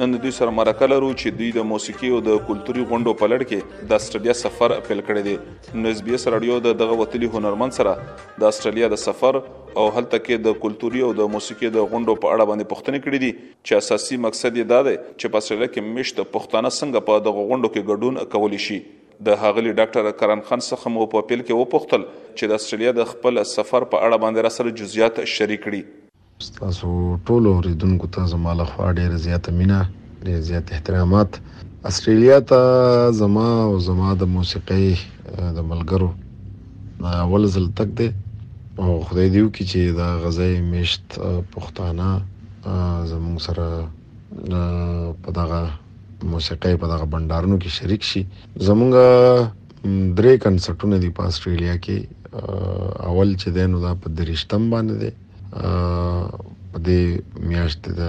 نن د دوی سره مرکه لرو چې دوی د موسیقي او د کلتوري غونډو په لړ کې د استرالیا سفر پیل کړی دی نو اس بي اس رادیو د دغه وتلي هنرمند سره د استرالیا د سفر او هلته کې د کلتوري او د موسیقي د غونډو په اړه باندې پوښتنې کړې دي چې اساسي مقصد یې دا دی چې په استرالیا کې مشت پښتانه څنګه په دغه غونډو کې ګډون کولی شي د هغلی ډاکټر کرن خان څخه مو په پیل کې وپوښتل چې د استرالیا د خپل سفر په اړه باندې را سره جزئیات شریک کړي ستاسو ټولو اوریدونکو ته زما له خوا ډېره زیاته مینه، ډېر زیات احترامات. اسټرالیا ته زما او زما د موسیقۍ د ملګرو اول ځل تګ دی او خدای دې وکړي چې دا غزه میشت پښتانه زموږ سره په دغه موسیقۍ په دغه بنډارونو کې شریک شي. زموږ درې کنسرټونه دي په استرالیا کې اول چې دینو دا په درشتم باندې دی په دې میاشت د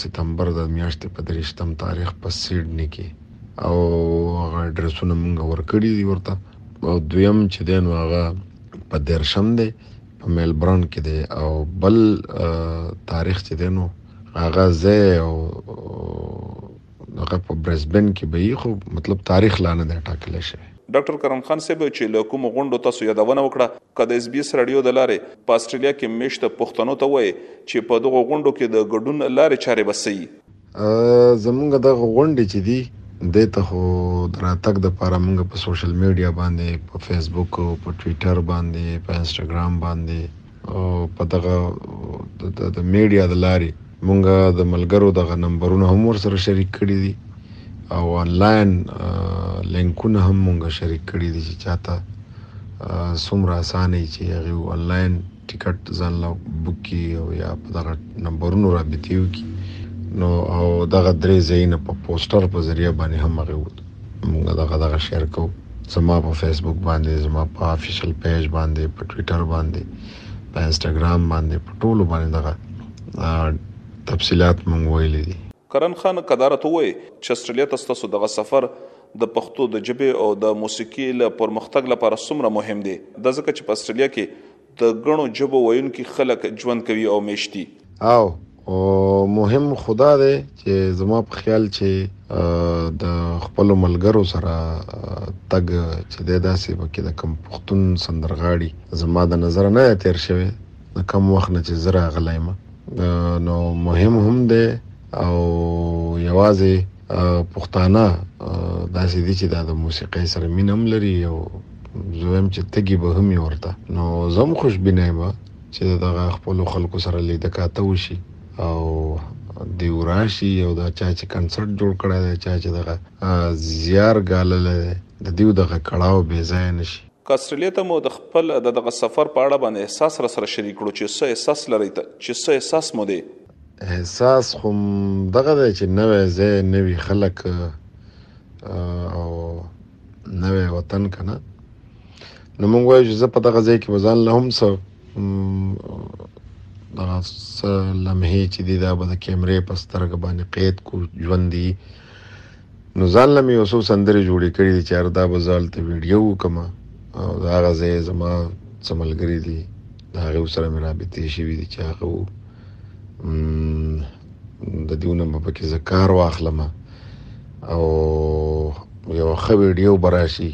سپتمبر د میاشتې په درشتم تاریخ په سیډنی کې او هغه ډریسونه مونږ ورکړي دي ورته او دویم چې دی نو هغه په درشم دی په ملبورن کې دی او بل تاریخ چې دی نو هغه زه او هغه په برزبن کې به یې خو مطلب تاریخ لا نه دی ټاکل شوی ډاکټر کرم خان صاحب چې له کوم غونډو تاسو یادونه وکړه که د اس بي اس رادیو د لارې په استرالیا کې میشته پښتنو ته وایي چې په دغو غونډو کې د ګډون لارې چارې به څه وي زمونږ دغه غونډې چې دي دې ته خو د راتګ دپاره مونږ په سوشل میډیا باندې په فیسبوک په ټویټر باندې په انسټاګرام باندې او په دغه د میډیا د لارې مونږه د ملګرو دغه نمبرونه هم ورسره شریک کړي دي او آنلاین لینکونه هم مونږه شریک کړي دي چې چاته څومره اسانه چې هغه آنلاین ټیکټ ځان لا بوک کی او یا په دغه نمبرونو رابطه وکي نو او دغه درې ځایونه په پوسټر په ذریعہ باندې هم هغه موږ دغه دغه شیر کو زما په فیسبوک باندې زما په افیشل پیج باندې په ټویټر باندې په انستګرام باندې په ټولو باندې دغه تفصيلات مونږ ویلي دي کرن خان قدارت وای چې استرالیا ته ستاسو دغه سفر د پښتو د جبه او د موسیقي له پرمختګ لپاره څومره مهم دی د ځکه چې په استرالیا کې د ګڼو ژبو ویونکي خلک ژوند کوي او میشت دي. او مهم خو دا دی چې زما په خیال چې د خپلو ملګرو سره تګ چې دی داسې پکې د کوم پښتون سندرغاړي زما د نظره نه دی تېر شوی د کوم وخت نه چې زه راغلی یم نو مهم هم دی او یوازې پښتانه داسې دي چې دا د موسیقۍ سره مینه هم لري او زه وایم چې تږي به هم یې ورته نو زه هم خوشبینه یم چې د دغه خپلو خلکو سره لیده کاته وشي او دیو راشي او دا چا چې کنسرټ جوړ کړی دی چا چې دغه زیار ګاللی دی د دیو دغه کړاو بې ځایه نه شي که استرالیا ته مو د خپل د دغه سفر په اړه باندې احساس را سره شریک کړو چې څه احساس لرئ چې څه احساس مو دی احساس خو دغه دی چې نوی ځای نوي خلک او نوی وطن که نه نو موږ وایو چې زه په دغه ځای کې به ځان له هم څه دغه څه لمحې چې دي دا به د کیمرې په سترګه باندې قید کو ژوندي نو ځان له مې یو څو سندرې جوړې کړې دي چې هر دا به زه هلته ویډیو وکړم او د هغه ځای زما څه ملګري دي د هغو سره مې رابطې شوي دي چې هغه وو د دیو نه به پکې زه کار واخلم او یوه ښه ویډیو به راشي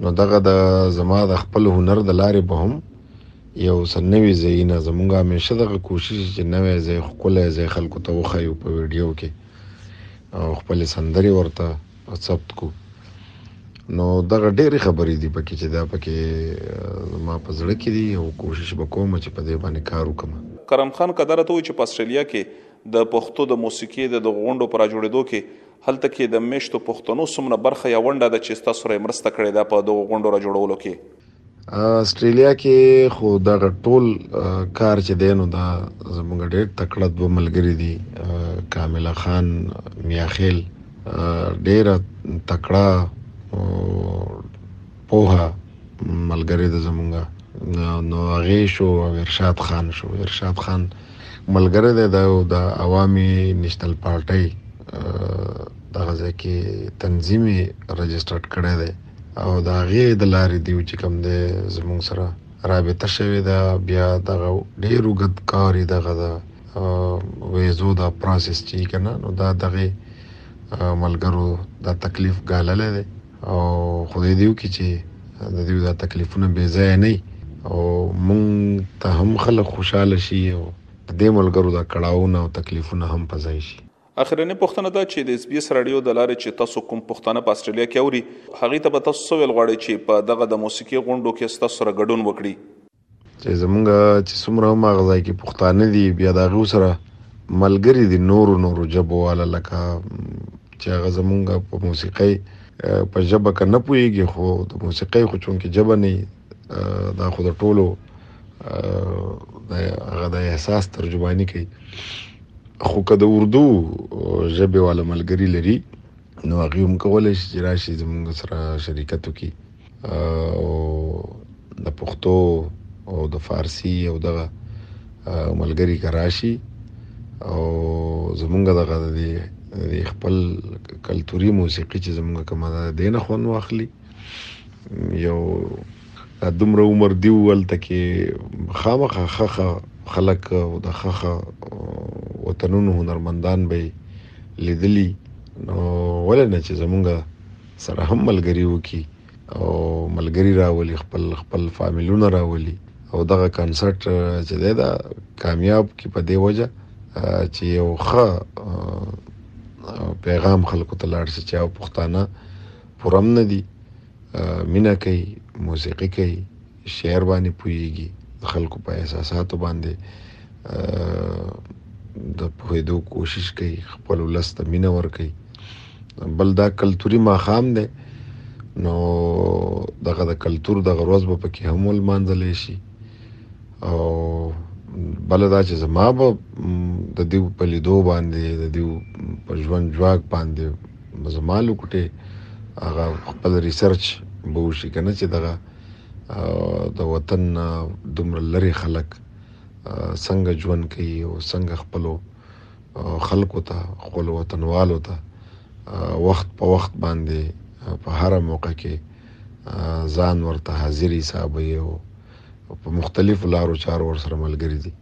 نو دغه د زما د خپل هنر د لارې به هم یو څه نوي ځایونه زمونږ همیشه دغه کوشش چې نوی ځای ښکلی ځای خلکو ته وښیو په ویډیو کې او خپل سندري ورته ثبت کو نو دغه ډېری خبرې دي پکې چې دا پکې ما په زړه کې دي او کوشش وکوم چې په دې باندې کار وکم کرم خان قدرت وی چې په استرالیا کې د پښتو د موسیقي د دغه غونډو پر جوړېدو کې هلته کې د میشتو پښتنو څومره برخه یا ونډه ده چې تاسو را مرسته کړې ده په دغه غونډو را جوړولو کې استرالیا کې خو دغه ټول کار چې دی نو دا زمونږ ډېر تکړه دوه ملګري دي کامله خان میاخیل ډېره تکړه پوها ملګری د زمونږه نو هغه شو او ارشاد خان شو ارشاد خان ملګری دی د عوامي نېشنل پارټۍ دغه ځای کې تنظیم رجسټرډ کړی دی او د هغې د لارې دیو چې کوم دی زمونږ سره رابطه شوې ده بیا دغه ډېر اوږد کاري دغه ده ویزو دا پروسس چې کنه نو دا دغه ملګرو دا تکلیف ګاللی دی او خدای دیو کې چې د دیو دا تکلیفونه بې ځای نه او مونږ ته هم خلک خوشاله شي او د دې ملګرو دا کړاوونه او تکلیفونه هم په ځای شي اخرنی پوښتنه دا چې د اس بي اس راډیو د لارې چې تاسو کوم پښتانه په استرالیا کې اوري هغه ته به تاسو څه ویل غواړئ چې په دغه د موسیقي غونډو کې ستاسو سره ګډون وکړي؟ چې زمونږ چې څومره هم هغه ځای کې پښتانه دي بیا د هغو سره ملګري دي نورو نورو ژبو والا لکه چې هغه زمونږ په موسیقۍ په ژبه که نه پوهېږي خو د موسیقۍ خو چونکې ژبه نه وي دا خو د ټولو د هغه د احساس ترجمانی کوي خو که د اردو ژبې والا ملګری لري نو هغه هم کولای شي چې راشي زموږ سره شریکت وکړي او د پښتو او د فارسی او دغه ملګری کراشي او زمونږ دغه د خپل کلتوري موسیقي چې زمونږ کومه ده دینه خون واخلي یو دومره عمر دی ولته کې خامخه خخه خلک او د خخه وطنونو هنرمندان به لیدلی نو ولې نه چې زمونږ سره هم ملګری وکي او ملګری راولي خپل خپل فامیلونه راولي او دغه کنسرت چې دی دا کامیاب کی په دی وجه چې یو ښه پیغام خلکو ته لاړ شي چې او پښتانه پورم نه دي مینا کوي موسیقي کوي شعر باندې پوهیږي خلکو په احساساتو باندې د پوهېدو کوشش کوي خپل ولس ته مینه ورکوي بل دا کلتوري ماښام دی نو دغه د کلتور دغه ورځ به پکې هم ولمانځلی شي او بله دا چې زما به د دې په لیدو باندې د دې په ژوند ځواک باندې زما لوکټه هغه خپل ریسرچ به وشي کنه چې دغه د وطن دومره لري خلک څنګه ژوند کوي او څنګه خپلو خلکو ته خپل وطنوالو ته وخت په وخت باندې په هر موقع کې ځان ورته حاضر حسابوي او په مختلفو لارو چارو ورسره ملګري دي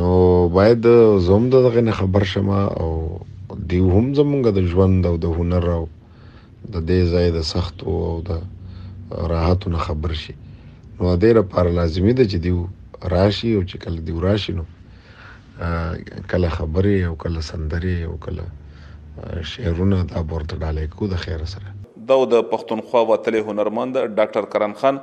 نو باید زوم د دغه نه خبر شمه او دیو هم زمونږ د ژوند او د هنر او د دې ځای د سخت او د راحت نه خبر شي نو د دې لپاره لازمي ده چې دیو راشي او چې کله دیو راشي نو کله خبرې او کله سندرې او کله شعرونه دا ورته ډالې کو د خیر سره دا د پښتونخوا وتلې هنرمند ډاکټر کرن خان